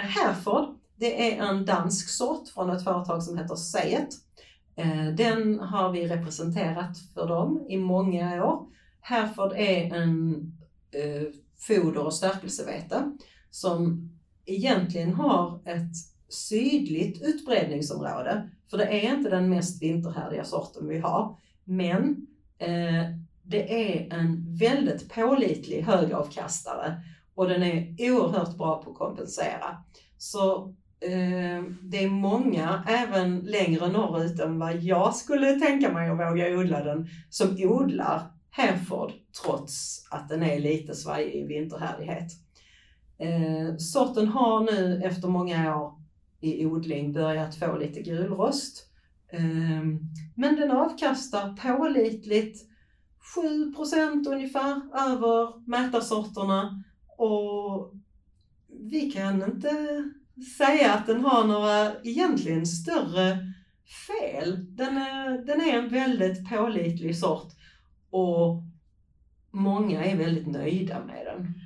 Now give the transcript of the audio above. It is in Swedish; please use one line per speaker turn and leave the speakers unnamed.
Hereford, det är en dansk sort från ett företag som heter Seet. Eh, den har vi representerat för dem i många år. Hereford är en eh, foder och stärkelsevete som egentligen har ett sydligt utbredningsområde. För det är inte den mest vinterhärdiga sorten vi har. Men eh, det är en väldigt pålitlig högavkastare och den är oerhört bra på att kompensera. Så eh, det är många, även längre norrut än vad jag skulle tänka mig att våga odla den, som odlar Hereford trots att den är lite svajig i vinterhärdighet. Eh, sorten har nu efter många år i odling börjat få lite gulrost. Eh, men den avkastar pålitligt 7% ungefär över mätarsorterna och vi kan inte säga att den har några egentligen större fel. Den är, den är en väldigt pålitlig sort och många är väldigt nöjda med den.